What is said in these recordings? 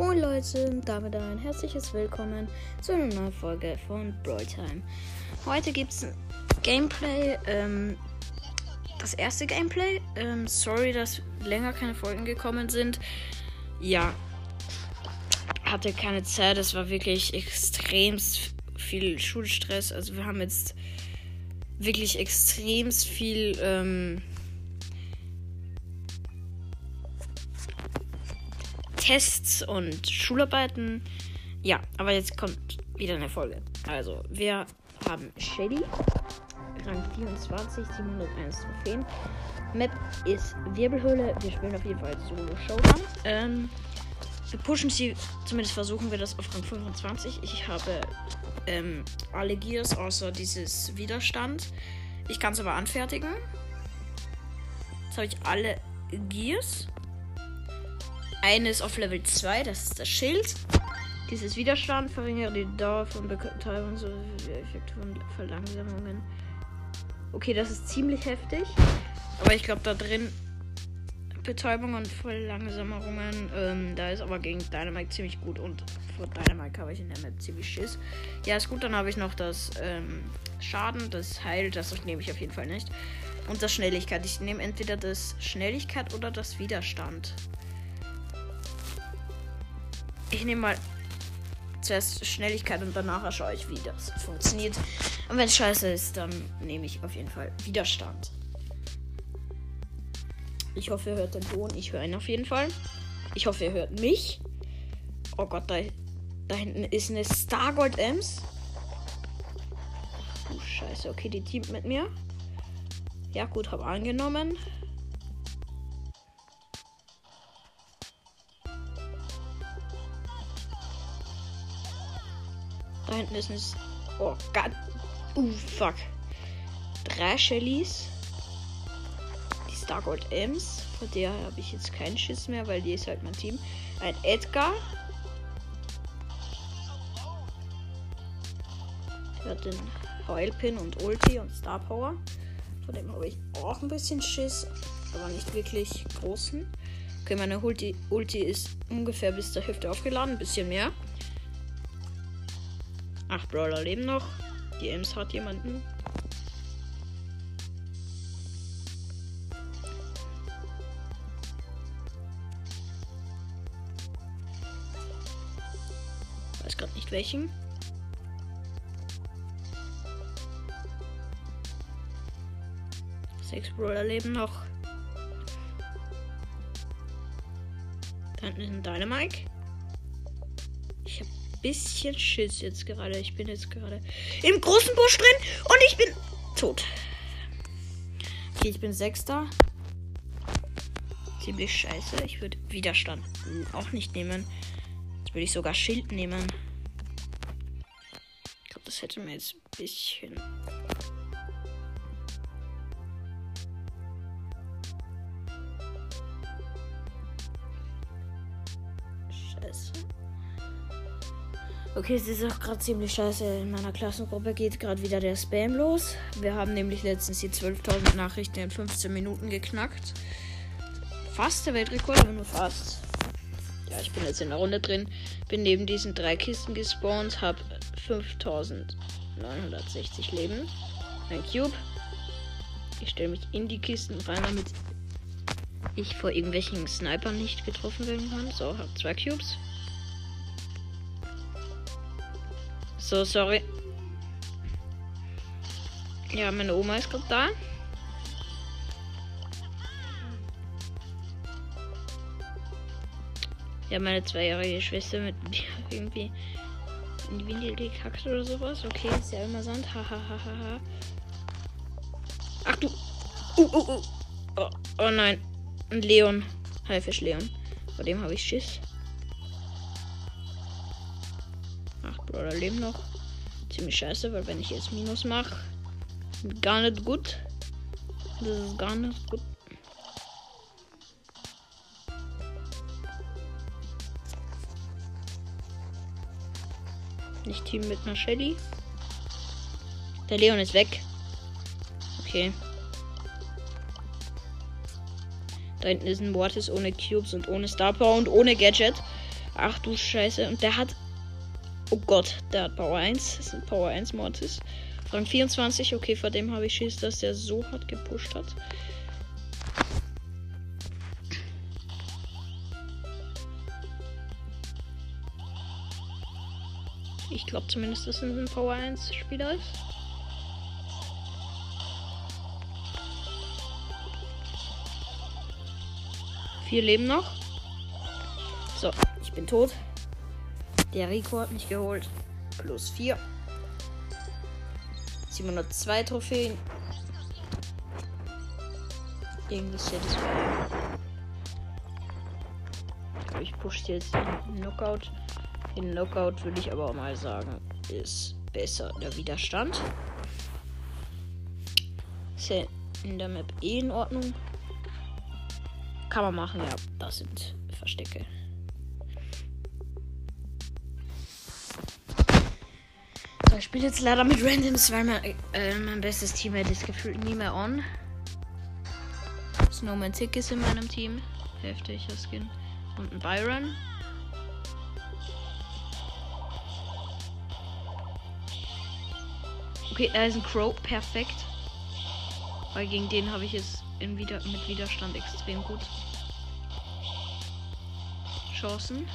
Moin Leute, und damit ein herzliches Willkommen zu einer neuen Folge von Brawl Time. Heute gibt ein Gameplay, ähm, das erste Gameplay. Ähm, sorry, dass länger keine Folgen gekommen sind. Ja, hatte keine Zeit, es war wirklich extrem viel Schulstress. Also wir haben jetzt wirklich extrem viel ähm, Tests und Schularbeiten. Ja, aber jetzt kommt wieder eine Folge. Also, wir haben Shady, Rang 24, 701 Trophäen. Map ist Wirbelhöhle. Wir spielen auf jeden Fall Solo Showdown. Ähm, wir pushen sie, zumindest versuchen wir das auf Rang 25. Ich habe ähm, alle Gears außer dieses Widerstand. Ich kann es aber anfertigen. Jetzt habe ich alle Gears. Eine ist auf Level 2, das ist das Schild. Dieses Widerstand verringert die Dauer von Betäubung so Effekte von Verlangsamungen. Okay, das ist ziemlich heftig. Aber ich glaube, da drin Betäubung und Verlangsamungen, ähm, da ist aber gegen Dynamite ziemlich gut. Und vor Dynamite habe ich in der Map ziemlich Schiss. Ja, ist gut, dann habe ich noch das ähm, Schaden, das Heil, das nehme ich auf jeden Fall nicht. Und das Schnelligkeit. Ich nehme entweder das Schnelligkeit oder das Widerstand. Ich nehme mal zuerst Schnelligkeit und danach schaue ich, wie das funktioniert. Und wenn es scheiße ist, dann nehme ich auf jeden Fall Widerstand. Ich hoffe, ihr hört den Ton. Ich höre ihn auf jeden Fall. Ich hoffe, ihr hört mich. Oh Gott, da, da hinten ist eine Stargold Ems. Oh, scheiße. Okay, die teamt mit mir. Ja, gut, habe angenommen. Da hinten ist ein. Oh Gott. Uh, fuck. Drei Shellys. Die Stargold Ems. Vor der habe ich jetzt keinen Schiss mehr, weil die ist halt mein Team. Ein Edgar. Der hat den Heulpin und Ulti und Star Power. Von dem habe ich auch ein bisschen Schiss. Aber nicht wirklich großen. Okay, meine Ulti, Ulti ist ungefähr bis zur Hälfte aufgeladen. Ein bisschen mehr. Acht Brawler leben noch. Die Ems hat jemanden. Weiß gerade nicht welchen. Sechs Brawler leben noch. Da hinten ist ein Dynamite. Bisschen Schiss jetzt gerade. Ich bin jetzt gerade im großen Busch drin und ich bin tot. Okay, ich bin Sechster. Ziemlich scheiße. Ich würde Widerstand auch nicht nehmen. Jetzt würde ich sogar Schild nehmen. Ich glaube, das hätte mir jetzt ein bisschen Okay, es ist auch gerade ziemlich scheiße. In meiner Klassengruppe geht gerade wieder der Spam los. Wir haben nämlich letztens die 12.000 Nachrichten in 15 Minuten geknackt. Fast der Weltrekord, aber nur fast. Ja, ich bin jetzt in der Runde drin. Bin neben diesen drei Kisten gespawnt, habe 5.960 Leben. Ein Cube. Ich stelle mich in die Kisten rein, damit ich vor irgendwelchen Snipern nicht getroffen werden kann. So, habe zwei Cubes. So, sorry. Ja, meine Oma ist gerade da. Ja, meine zweijährige Schwester mit irgendwie in die Windel gekackt oder sowas. Okay, ist ja immer Sand. Hahaha. Ach du. Uh, uh, uh. Oh, oh nein. Ein Leon. Haifisch Leon. Vor dem habe ich Schiss. Brawler leben noch. Ziemlich scheiße, weil wenn ich jetzt Minus mache, gar nicht gut. Das ist gar nicht gut. Nicht Team mit einer Shelly. Der Leon ist weg. Okay. Da hinten ist ein Mortis ohne Cubes und ohne Star Power und ohne Gadget. Ach du Scheiße. Und der hat. Oh Gott, der hat Power 1. Das ist ein Power 1 Mortis. Rang 24. Okay, vor dem habe ich Schiss, dass der so hart gepusht hat. Ich glaube zumindest, dass es ein Power 1 Spieler ist. Vier Leben noch. So, ich bin tot. Der Rico hat mich geholt. Plus 4. 702 Trophäen. Irgendwas das war. Ich push jetzt den Knockout. Den Knockout würde ich aber auch mal sagen, ist besser der Widerstand. Ist ja in der Map eh in Ordnung. Kann man machen, ja. Das sind Verstecke. Spiele jetzt leider mit Randoms, weil mein, äh, mein bestes Teammate ist gefühlt nie mehr on. Snowman Tick ist in meinem Team. Heftiger Skin. Und ein Byron. Okay, da ist ein Crow. Perfekt. Weil gegen den habe ich jetzt in Wider mit Widerstand extrem gut Chancen.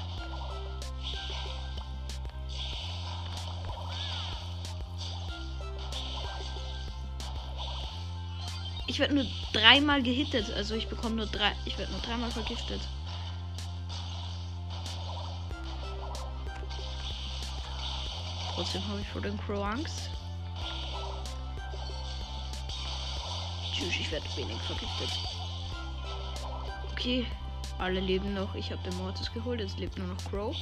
Ich werde nur dreimal gehittet, also ich bekomme nur drei. Ich werde nur dreimal vergiftet. Trotzdem habe ich vor dem Crow Angst. Tschüss, ich werde wenig vergiftet. Okay, alle leben noch. Ich habe den Mortis geholt, jetzt lebt nur noch Crow.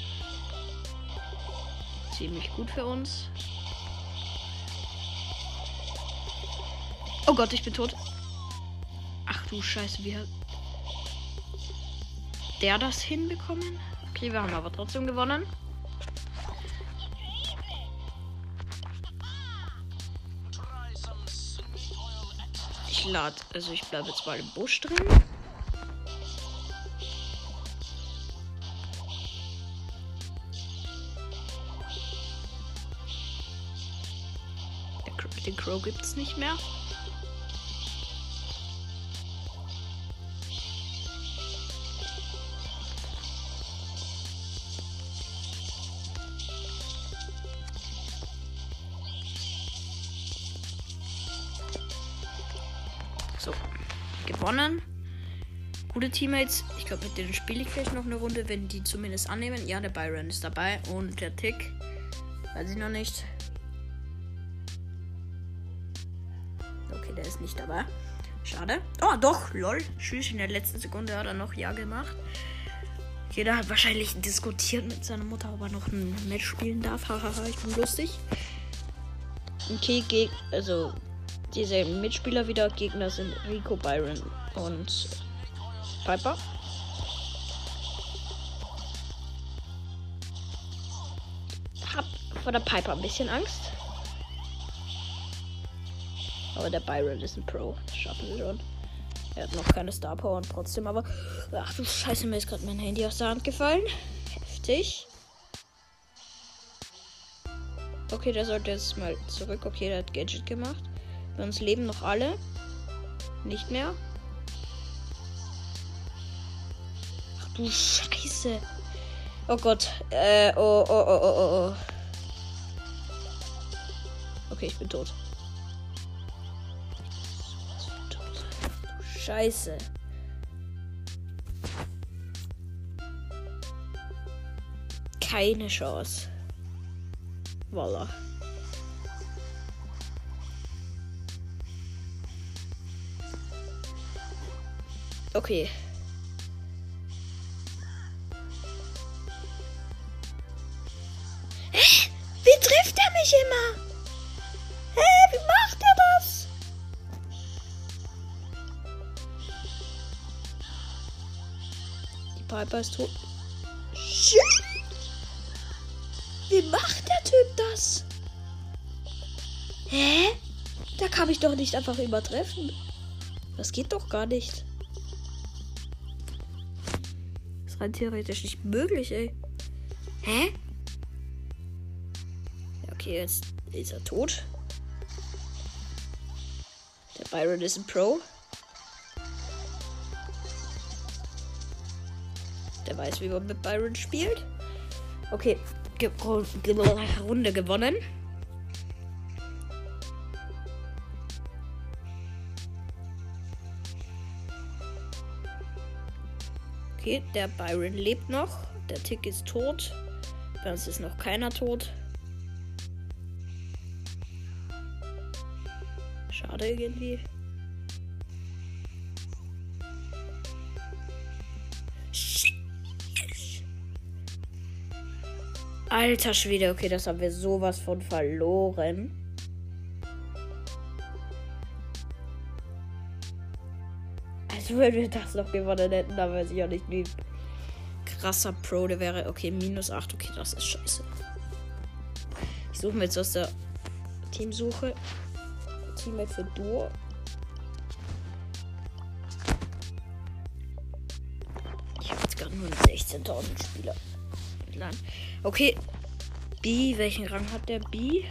Ziemlich gut für uns. Oh Gott, ich bin tot. Du Scheiße, wie hat der das hinbekommen? Okay, wir haben aber trotzdem gewonnen. Ich lade, also ich bleibe jetzt mal im Busch drin. Den Crow gibt's nicht mehr. Teammates. Ich glaube, mit denen spiele ich vielleicht noch eine Runde, wenn die zumindest annehmen. Ja, der Byron ist dabei und der Tick. Weiß ich noch nicht. Okay, der ist nicht dabei. Schade. Oh, doch, lol. Tschüss, in der letzten Sekunde hat er noch Ja gemacht. Jeder hat wahrscheinlich diskutiert mit seiner Mutter, ob er noch ein Match spielen darf. Hahaha, ich bin lustig. Okay, also diese Mitspieler wieder. Gegner sind Rico, Byron und Piper. Hab vor der Piper ein bisschen Angst. Aber der Byron ist ein Pro. Das schaffen wir schon. Er hat noch keine Star Power und trotzdem aber. Ach du Scheiße, mir ist gerade mein Handy aus der Hand gefallen. Heftig. Okay, der sollte jetzt mal zurück. Okay, der hat Gadget gemacht. Bei uns leben noch alle. Nicht mehr. Du Scheiße. Oh Gott. Äh, oh, oh, oh, oh, oh. oh. Okay, ich bin tot. Scheiße. Keine Chance. Voila. Okay. Piper ist tot. Shit. Wie macht der Typ das? Hä? Da kann ich doch nicht einfach übertreffen. Das geht doch gar nicht rein theoretisch nicht möglich, ey. Hä? Okay, jetzt ist er tot. Der Byron ist ein Pro. Der weiß, wie man mit Byron spielt. Okay, Ge Ge Runde gewonnen. Okay, der Byron lebt noch. Der Tick ist tot. Bei uns ist noch keiner tot. Schade irgendwie. Alter Schwede, okay, das haben wir sowas von verloren. Also wenn wir das noch gewonnen hätten, dann weiß ich auch nicht, wie krasser Pro der wäre. Okay, minus 8, okay, das ist scheiße. Ich suche mir jetzt aus der Teamsuche. Teammate für Duo. Ich habe jetzt gerade nur 16.000 Spieler. Okay. B, welchen Rang hat der B?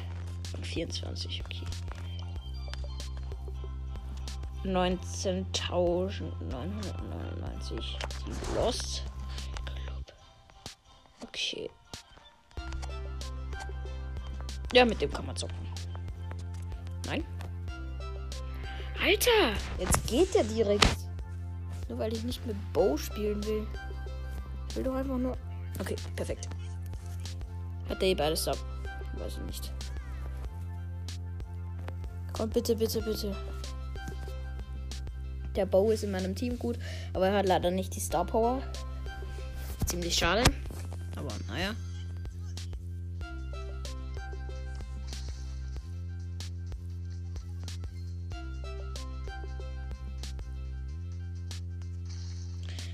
24, okay. 19.999. Die Lost. Okay. Ja, mit dem kann man zocken. Nein? Alter! Jetzt geht der direkt. Nur weil ich nicht mit Bow spielen will. Ich will doch einfach nur. Okay, perfekt. Hat der beides ab? Weiß ich nicht. Komm, bitte, bitte, bitte. Der Bow ist in meinem Team gut, aber er hat leider nicht die Star Power. Ziemlich schade. Aber naja.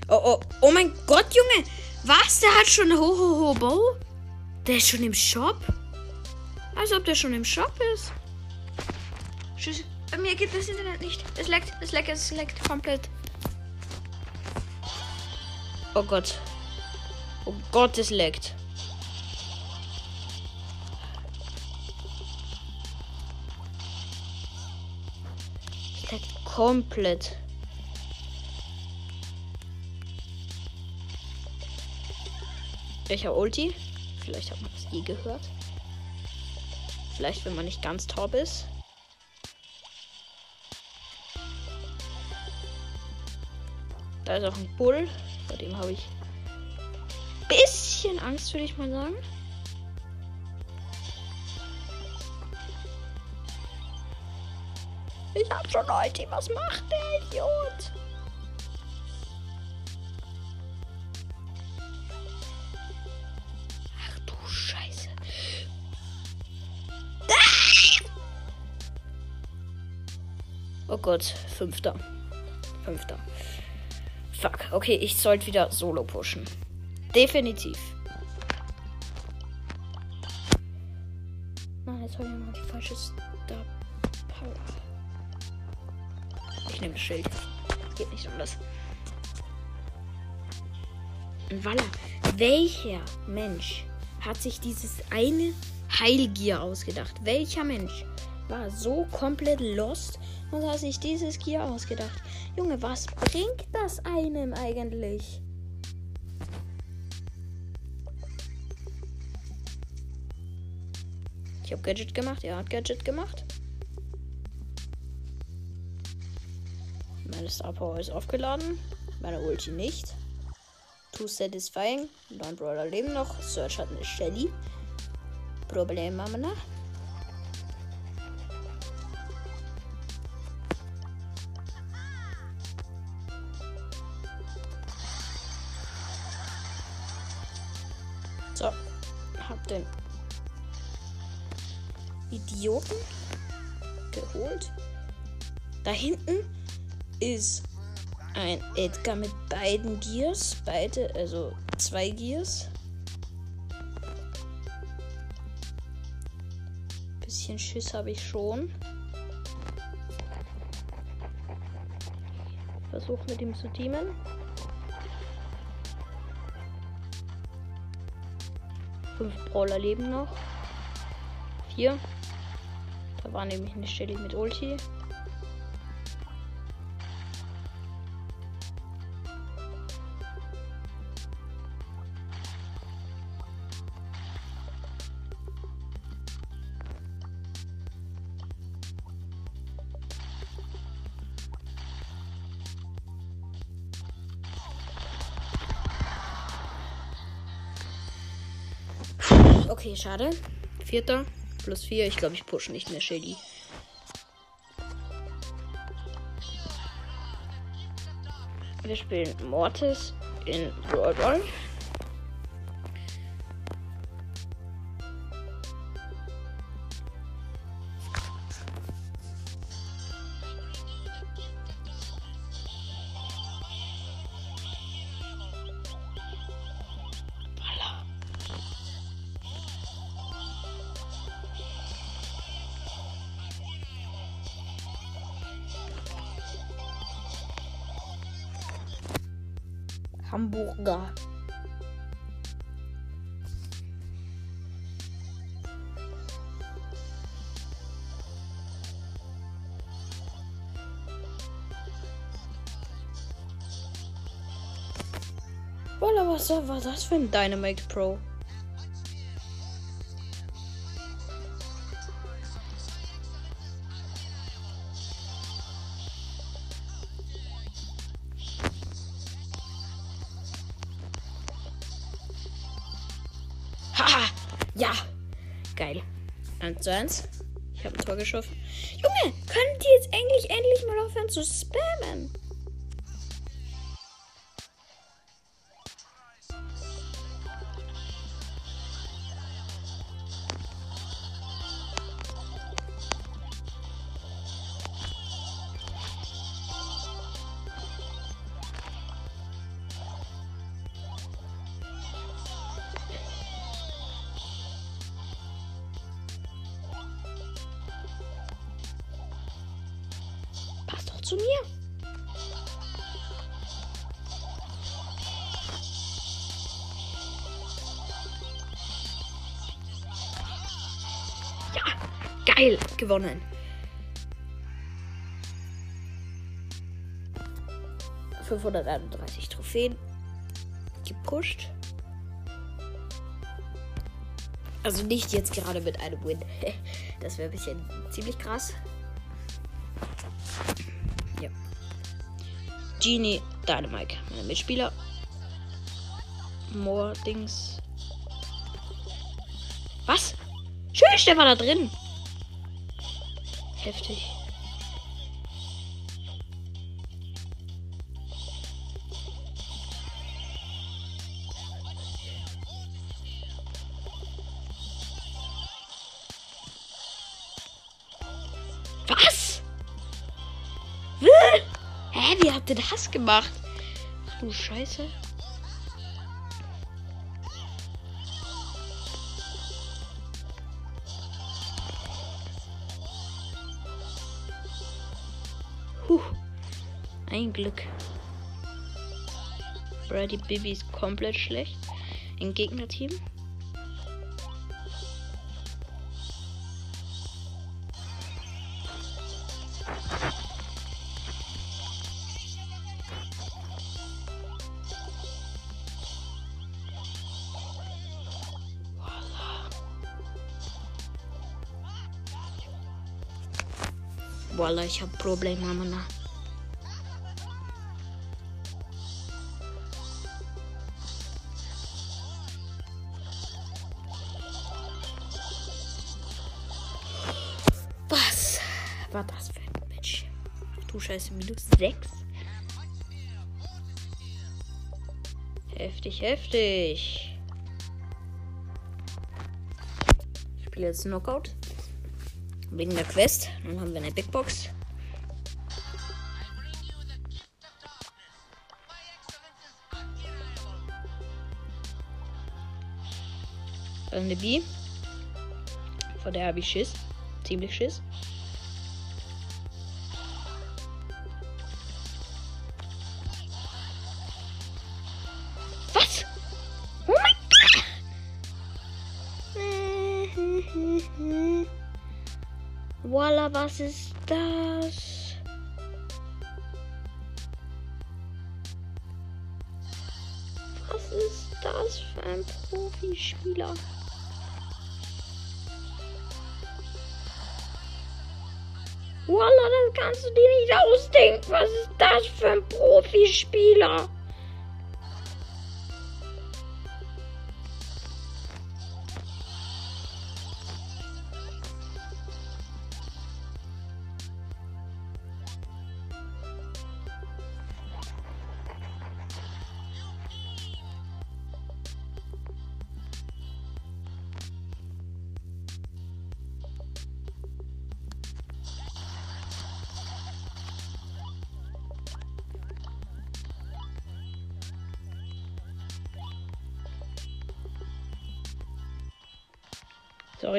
Oh, oh, oh mein Gott, Junge! Was? Der hat schon Ho-Ho-Ho-Bow? Der ist schon im Shop? Als ob der schon im Shop ist. Tschüss. Mir geht das Internet nicht. Es leckt, es leckt, es leckt komplett. Oh Gott. Oh Gott, es leckt. Es leckt komplett. Welcher Ulti? Vielleicht hat man das je gehört. Vielleicht, wenn man nicht ganz top ist. Da ist auch ein Bull. Vor dem habe ich ein bisschen Angst, würde ich mal sagen. Ich hab schon Leute. Was macht der Idiot? Gott, fünfter. Fünfter. Fuck. Okay, ich sollte wieder solo pushen. Definitiv. Nein, jetzt habe ich mal die falsche Star Power. Ich nehme das Schild. Geht nicht um das. Walla, welcher Mensch hat sich dieses eine Heilgier ausgedacht? Welcher Mensch war so komplett lost und hat sich dieses Gear ausgedacht. Junge, was bringt das einem eigentlich? Ich habe Gadget gemacht, er hat Gadget gemacht. Meine Star Power ist aufgeladen. Meine Ulti nicht. Too satisfying. Neun Brawler leben noch. Search hat eine Shelly. Problem haben wir noch. Edgar mit beiden Gears. Beide, also zwei Gears. Bisschen Schiss habe ich schon. Versuch mit ihm zu teamen. Fünf Brawler leben noch. Vier. Da war nämlich eine Stelle mit Ulti. Okay, schade. Vierter. Plus vier. Ich glaube, ich pushe nicht mehr Shady. Wir spielen Mortis in Brawl war das für ein Dynamite Pro? Haha! Ja! Geil. 1 zu 1. Ich habe ein Tor geschossen. Junge, können die jetzt endlich, endlich mal aufhören zu spammen? Geil, gewonnen. Fünfhunderteinunddreißig Trophäen gepusht. Also nicht jetzt gerade mit einem Win. Das wäre ein bisschen ziemlich krass. Ja. Genie Dynamite, mein Mitspieler. More Dings. Was? Tschüss, der war da drin. Heftig. Was? Hä? Wie habt ihr das gemacht? Ach du Scheiße. Ein Glück. Brady Bibi ist komplett schlecht. Im Gegnerteam. Voila, ich hab Probleme, Mann. War das für ein Match? Ach du Scheiße, minus 6. Heftig, heftig. Ich spiele jetzt Knockout. Wegen der Quest. Dann haben wir eine Big Box. Eine B. Vor der habe ich Schiss. Ziemlich Schiss. Profispieler? Voila, das kannst du dir nicht ausdenken. Was ist das für ein Profispieler?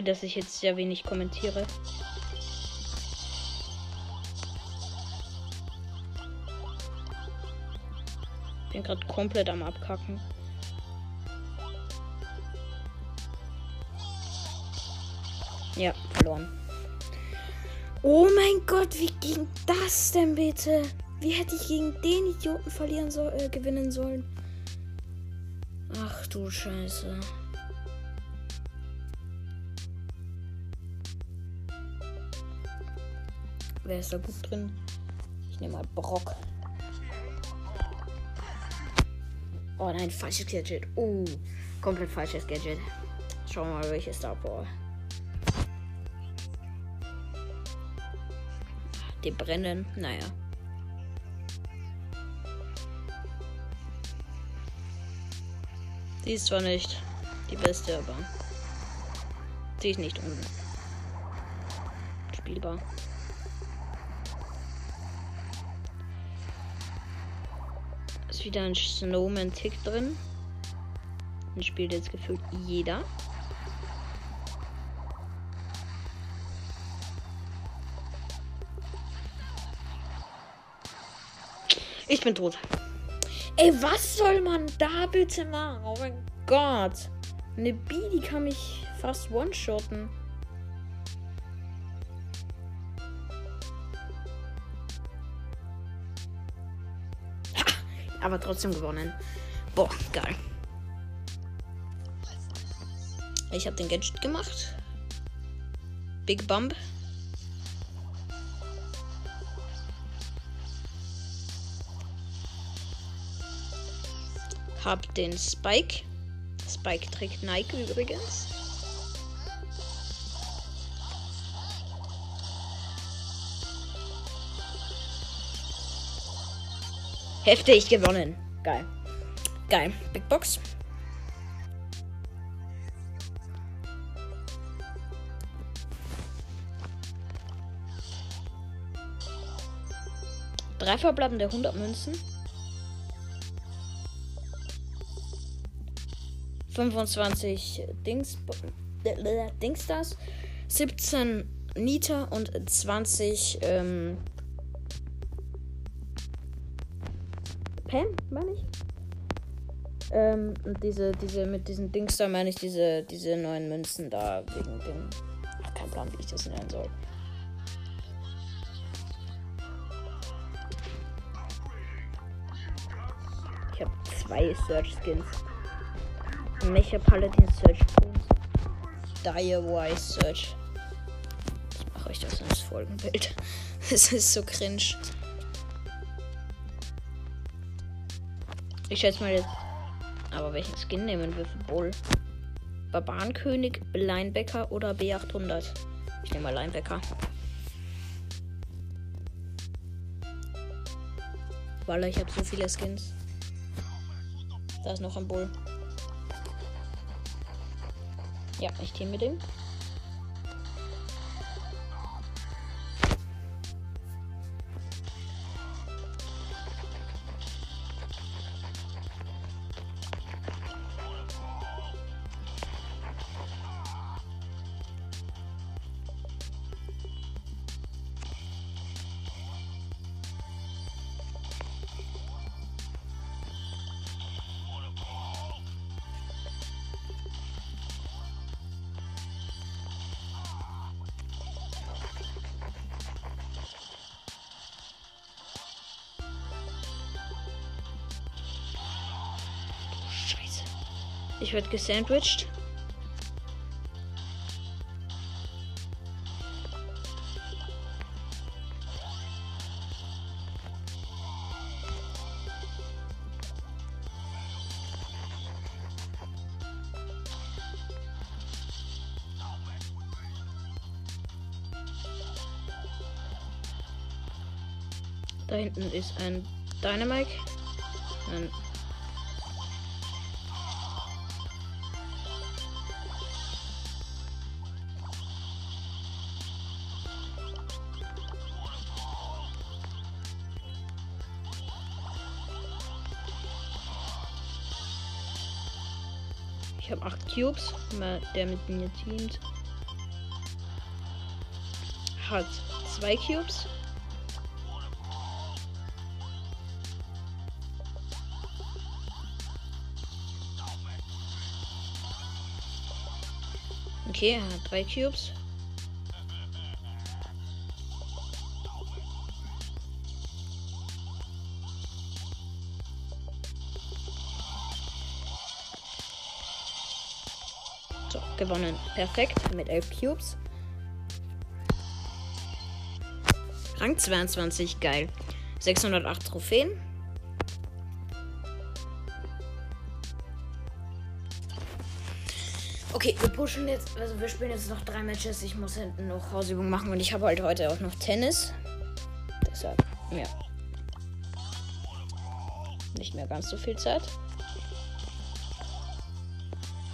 Sorry, dass ich jetzt sehr wenig kommentiere. Bin gerade komplett am Abkacken. Ja, verloren. Oh mein Gott, wie ging das denn bitte? Wie hätte ich gegen den Idioten verlieren soll, äh, gewinnen sollen? Ach du Scheiße. Wer ist da gut drin? Ich nehme mal Brock. Oh nein, falsches Gadget. Oh, komplett falsches Gadget. Schauen wir mal, welches Star Power. Die brennen, naja. Die ist zwar nicht die beste, aber sie ist nicht unspielbar. Ist wieder ein Snowman-Tick drin. Den spielt jetzt gefühlt jeder. Ich bin tot. Ey, was soll man da bitte machen? Oh mein Gott. Eine Bee, die kann mich fast one-shotten. Aber trotzdem gewonnen. Boah, geil. Ich habe den Gadget gemacht. Big Bump. Hab den Spike. Spike trägt Nike übrigens. Heftig gewonnen. Geil. Geil. Big Box. Drei verbleibende 100 Münzen. 25 Dings, äh, Dingstars. 17 Nita und 20 ähm, Pam, meine ich. Ähm, und diese, diese, mit diesen Dings da meine ich diese, diese neuen Münzen da wegen dem. Ach, kein Plan, wie ich das nennen soll. Ich habe zwei Search Skins. Mecha Paladin Search Boons. Dire Wise Search. Ich mache euch das ins Folgenbild. Es ist so cringe. Ich schätze mal jetzt. Aber welchen Skin nehmen wir für Bull? Barbarenkönig, Linebacker oder B800? Ich nehme mal Linebacker. Weil ich habe so viele Skins. Da ist noch ein Bull. Ja, ich team mit dem. Ich werde gesandwiched. Da hinten ist ein Dynamite. Ich habe acht Cubes. Der mit mir teamt hat zwei Cubes. Okay, er hat drei Cubes. Gewonnen. Perfekt. Mit elf Cubes. Rang 22, geil. 608 Trophäen. Okay, wir pushen jetzt, also wir spielen jetzt noch drei Matches. Ich muss hinten noch Hausübung machen und ich habe halt heute auch noch Tennis. Deshalb, ja. Nicht mehr ganz so viel Zeit.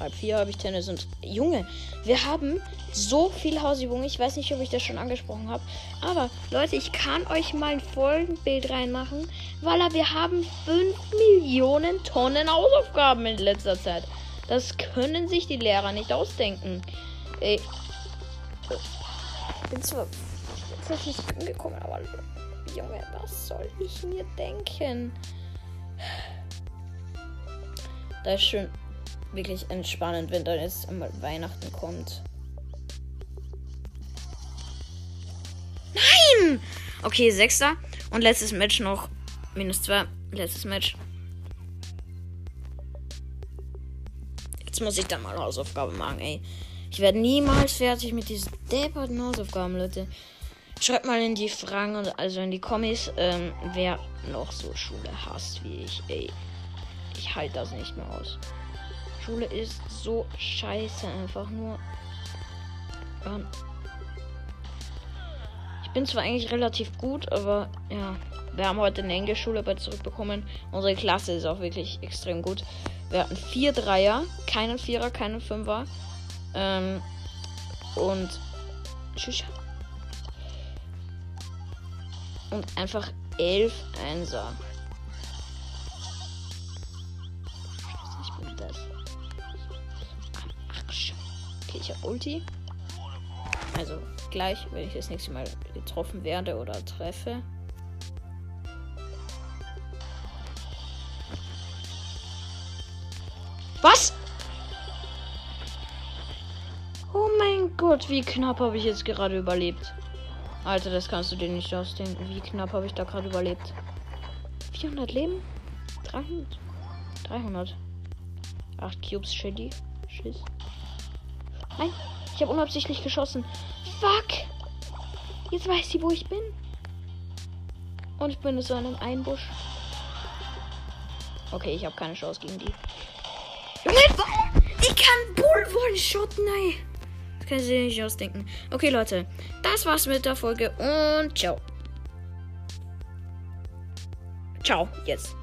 Halb vier habe ich Tennis und Junge, wir haben so viel Hausübung. Ich weiß nicht, ob ich das schon angesprochen habe. Aber Leute, ich kann euch mal ein Folgenbild reinmachen, weil wir haben 5 Millionen Tonnen Hausaufgaben in letzter Zeit. Das können sich die Lehrer nicht ausdenken. Ey. Ich bin zwar nicht angekommen, aber Junge, was soll ich mir denken? Da ist schon wirklich entspannend, wenn dann jetzt einmal Weihnachten kommt. Nein! Okay, sechster. Und letztes Match noch. Minus zwei. Letztes Match. Jetzt muss ich dann mal Hausaufgabe machen, ey. Ich werde niemals fertig mit diesen depperten Hausaufgaben, Leute. Schreibt mal in die Fragen und also in die Kommis, ähm, wer noch so Schule hasst wie ich, ey. Ich halte das nicht mehr aus. Schule ist so scheiße, einfach nur. Ähm, ich bin zwar eigentlich relativ gut, aber ja, wir haben heute eine Englischschule bei zurückbekommen. Unsere Klasse ist auch wirklich extrem gut. Wir hatten vier Dreier, keinen Vierer, keinen Fünfer. Ähm, und. Tschüss. Und einfach elf Einser. Okay, ich habe Ulti. Also gleich, wenn ich das nächste Mal getroffen werde oder treffe. Was? Oh mein Gott, wie knapp habe ich jetzt gerade überlebt. Alter, das kannst du dir nicht ausdenken. Wie knapp habe ich da gerade überlebt. 400 Leben? 300? 300. 8 Cubes Shady. Schiss. Nein, ich habe unabsichtlich geschossen. Fuck! Jetzt weiß sie, wo ich bin. Und ich bin in so einem Einbusch. Okay, ich habe keine Chance gegen die. Junge, ich kann Bull one-shotten, ey. Das kann sich nicht ausdenken. Okay, Leute. Das war's mit der Folge und ciao. Ciao, jetzt.